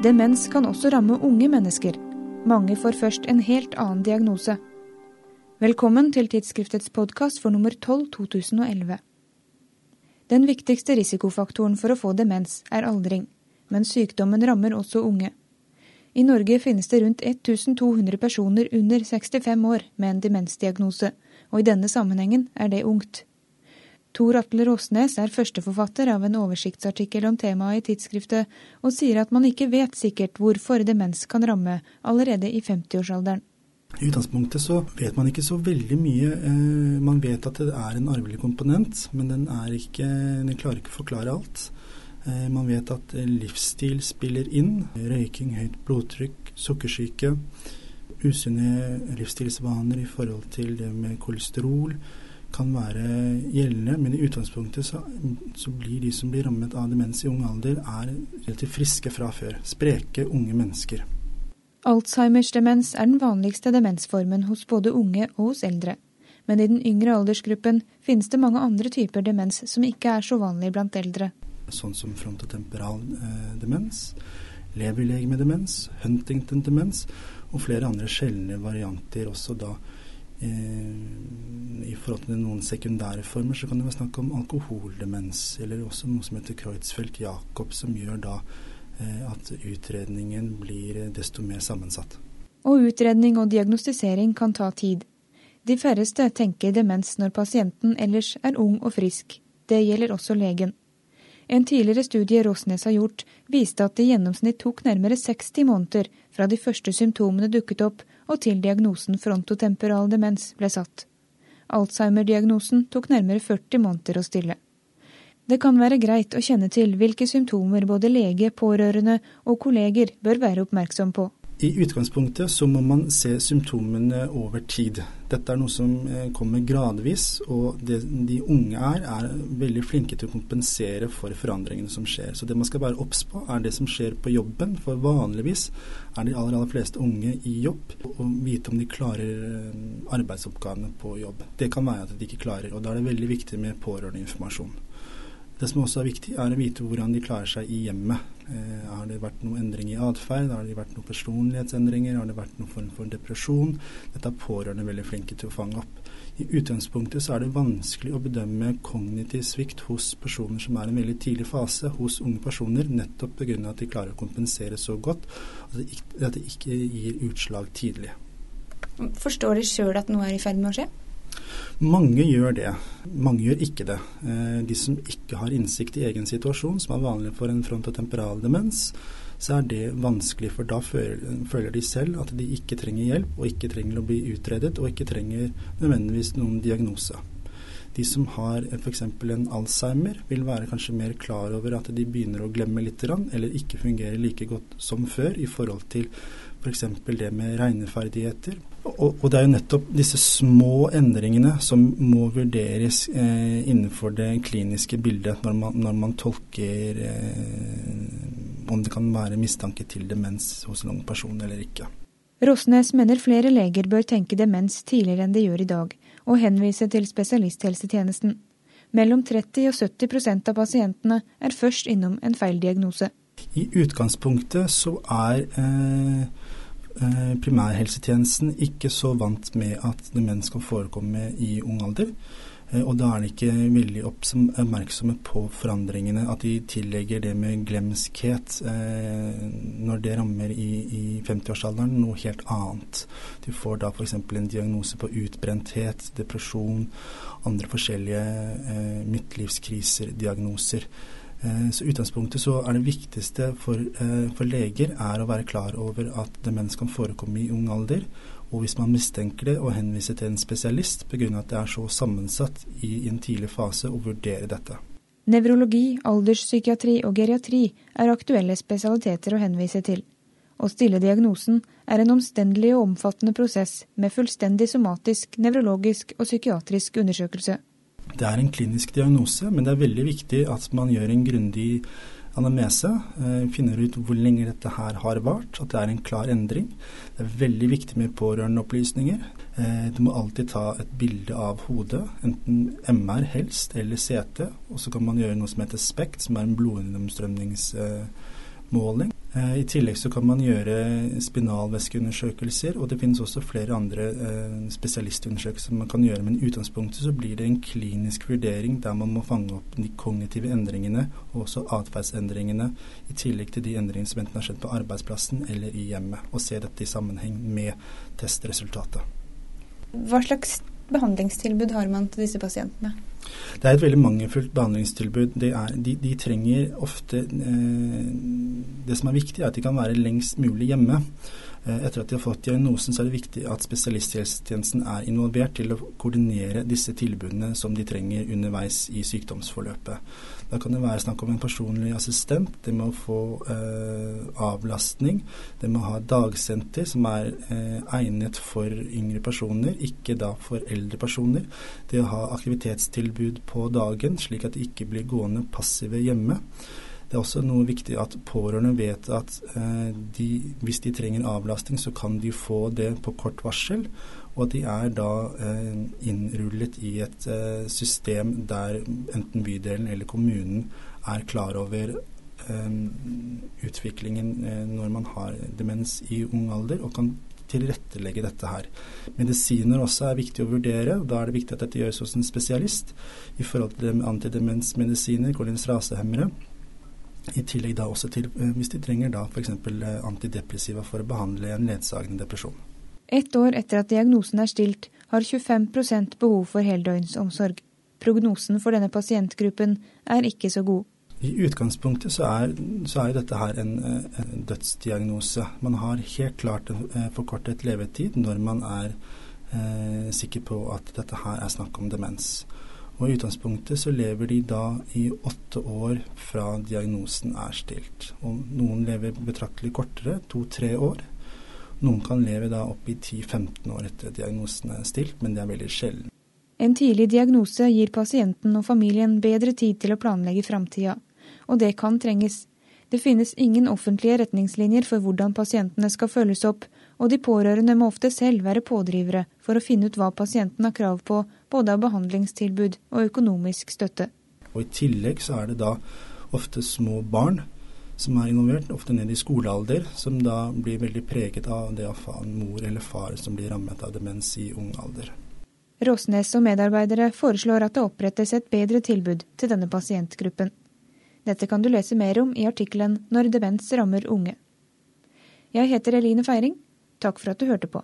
Demens kan også ramme unge mennesker. Mange får først en helt annen diagnose. Velkommen til tidsskriftets podkast for nummer 12 2011. Den viktigste risikofaktoren for å få demens er aldring, men sykdommen rammer også unge. I Norge finnes det rundt 1200 personer under 65 år med en demensdiagnose, og i denne sammenhengen er det ungt. Tor Atle Rosnes er førsteforfatter av en oversiktsartikkel om temaet i tidsskriftet, og sier at man ikke vet sikkert hvorfor demens kan ramme allerede i 50-årsalderen. I utgangspunktet så vet man ikke så veldig mye. Eh, man vet at det er en arvelig komponent, men den, ikke, den klarer ikke å forklare alt. Eh, man vet at livsstil spiller inn. Røyking, høyt blodtrykk, sukkersyke. Usunne livsstilsvaner i forhold til det med kolesterol kan være gjeldende, men i utgangspunktet så, så, blir de som blir rammet av demens i ung alder, er relativt friske fra før. Spreke, unge mennesker. Alzheimers demens er den vanligste demensformen hos både unge og hos eldre. Men i den yngre aldersgruppen finnes det mange andre typer demens som ikke er så vanlig blant eldre. Sånn som frontotemperal eh, demens, leverlegemedemens, Huntington-demens og flere andre sjeldne varianter også da I forhold til noen sekundære former så kan det være snakk om alkoholdemens, eller også noe som heter Kreutzfeldt-Jakob, som gjør da eh, at utredningen blir desto mer sammensatt. Og utredning og diagnostisering kan ta tid. De færreste tenker demens når pasienten ellers er ung og frisk. Det gjelder også legen. En tidligere studie Rosnes har gjort, viste at det i gjennomsnitt tok nærmere 60 måneder fra de første symptomene dukket opp og til diagnosen frontotemporal demens ble satt. Alzheimer-diagnosen tok nærmere 40 måneder å stille. Det kan være greit å kjenne til hvilke symptomer både lege, pårørende og kolleger bør være oppmerksom på. I utgangspunktet så må man se symptomene over tid. Dette er noe som eh, kommer gradvis, og det de unge er, er veldig flinke til å kompensere for forandringene som skjer. Så det man skal være obs på, er det som skjer på jobben. For vanligvis er de aller, aller fleste unge i jobb, og vite om de klarer eh, arbeidsoppgavene på jobb. Det kan være at de ikke klarer, og da er det veldig viktig med pårørendeinformasjon. Det som også er viktig, er å vite hvordan de klarer seg i hjemmet. Eh, har det vært noen endring i atferd? Har det vært noen personlighetsendringer? Har det vært noen form for depresjon? Dette er pårørende veldig flinke til å fange opp. I utgangspunktet så er det vanskelig å bedømme kognitiv svikt hos personer som er i en veldig tidlig fase, hos unge personer, nettopp pga. at de klarer å kompensere så godt at det ikke gir utslag tidlig. Forstår de sjøl at noe er i ferd med å skje? Mange gjør det. Mange gjør ikke det. Eh, de som ikke har innsikt i egen situasjon, som er vanlig for en frontotemporal demens, så er det vanskelig, for da føler de selv at de ikke trenger hjelp, og ikke trenger å bli utredet, og ikke trenger nødvendigvis noen diagnose. De som har f.eks. en Alzheimer, vil være kanskje mer klar over at de begynner å glemme litt, eller ikke fungerer like godt som før i forhold til f.eks. det med regneferdigheter. Og, og, det er jo nettopp disse små endringene som må vurderes eh, innenfor det kliniske bildet når man, når man tolker eh, om det kan være mistanke til demens hos en ung person eller ikke. Rosnes mener flere leger bør tenke demens tidligere enn de gjør i dag, og henvise til spesialisthelsetjenesten. Mellom 30 og 70% av pasientene er først innom en feildiagnose. I utgangspunktet så er eh, primærhelsetjenesten ikke så vant med at demens kan forekomme i ung alder. Eh, og da er de ikke veldig oppmerksomme på forandringene. At de tillegger det med glemskhet eh, når det rammer i, i 50-årsalderen, noe helt annet. De får da f.eks. en diagnose på utbrenthet, depresjon, andre forskjellige eh, midtlivskriser, diagnoser. Eh, så utgangspunktet så er det viktigste for, eh, for, leger er å være klar over at demens kan forekomme i ung alder. Og hvis man mistenker det, å henvise til en spesialist pga. at det er så sammensatt i en tidlig fase, å vurdere dette. Nevrologi, alderspsykiatri og geriatri er aktuelle spesialiteter å henvise til. Å stille diagnosen er en omstendelig og omfattende prosess med fullstendig somatisk, nevrologisk og psykiatrisk undersøkelse. Det er en klinisk diagnose, men det er veldig viktig at man gjør en grundig anamnese. Eh, finner ut hvor lenge dette her har vart, at det er en klar endring. Det er veldig viktig med pårørendeopplysninger. Eh, du må alltid ta et bilde av hodet, enten MR helst eller CT. Og så kan man gjøre noe som heter SPECT, som er en blodgjennomstrømningsmåling. Eh, I tillegg så kan man gjøre spinalvæskeundersøkelser, og det finnes også flere andre eh, spesialistundersøkelser man kan gjøre. Men i utgangspunktet så blir det en klinisk vurdering der man må fange opp de kognitive endringene og også atferdsendringene, i tillegg til de endringene som enten har skjedd på arbeidsplassen eller i hjemmet, og se dette i sammenheng med testresultatet. Hva slags behandlingstilbud har man til disse pasientene? Det er et veldig mangelfullt behandlingstilbud. Er, de, de, trenger ofte eh, Det som er viktig, er at de kan være lengst mulig hjemme. Eh, etter at de har fått diagnosen, så er det viktig at spesialisthelsetjenesten er involvert til å koordinere disse tilbudene som de trenger underveis i sykdomsforløpet. Da kan det være snakk om en personlig assistent, det med å få eh, avlastning, det med å ha dagsenter som er eh, egnet for yngre personer, ikke da for eldre personer. Det å ha aktivitetstilbud på dagen, slik at de ikke blir gående passive hjemme. Det er også noe viktig at pårørende vet at eh, de, hvis de trenger avlastning, så kan de få det på kort varsel. Og at de er da eh, innrullet i et eh, system der enten bydelen eller kommunen er klar over eh, utviklingen eh, når man har demens i ung alder, og kan tilrettelegge dette her. Medisiner også er viktig å vurdere. og Da er det viktig at dette gjøres hos en spesialist i forhold til antidemensmedisiner, kolinstrasehemmere. I tillegg da også til eh, hvis de trenger da f.eks. Eh, antidepressiva for å behandle en ledsagende depresjon. Ett år etter at diagnosen er stilt, har 25% behov for heldøgnsomsorg. Prognosen for denne pasientgruppen er ikke så god. I utgangspunktet så er, så er dette her en, eh, en, dødsdiagnose. Man har helt klart en forkortet levetid når man er eh, sikker på at dette her er snakk om demens. Og I utgangspunktet så lever de da i åtte år fra diagnosen er stilt. Og noen lever betraktelig kortere, to-tre år. Noen kan leve da opp i 10-15 år etter diagnosen er stilt, men det er veldig sjelden. En tidlig diagnose gir pasienten og familien bedre tid til å planlegge framtida, og det kan trenges. Det finnes ingen offentlige retningslinjer for hvordan pasientene skal følges opp, og de pårørende må ofte selv være pådrivere for å finne ut hva pasienten har krav på, både av behandlingstilbud og økonomisk støtte. Og I tillegg så er det da ofte små barn som er involvert, ofte ned i skolealder, som da blir veldig preget av det av mor eller far som blir rammet av demens i ung alder. Råsnes og medarbeidere foreslår at det opprettes et bedre tilbud til denne pasientgruppen. Dette kan du lese mer om i artikkelen 'Når demens rammer unge'. Jeg heter Eline Feiring. Takk for at du hørte på.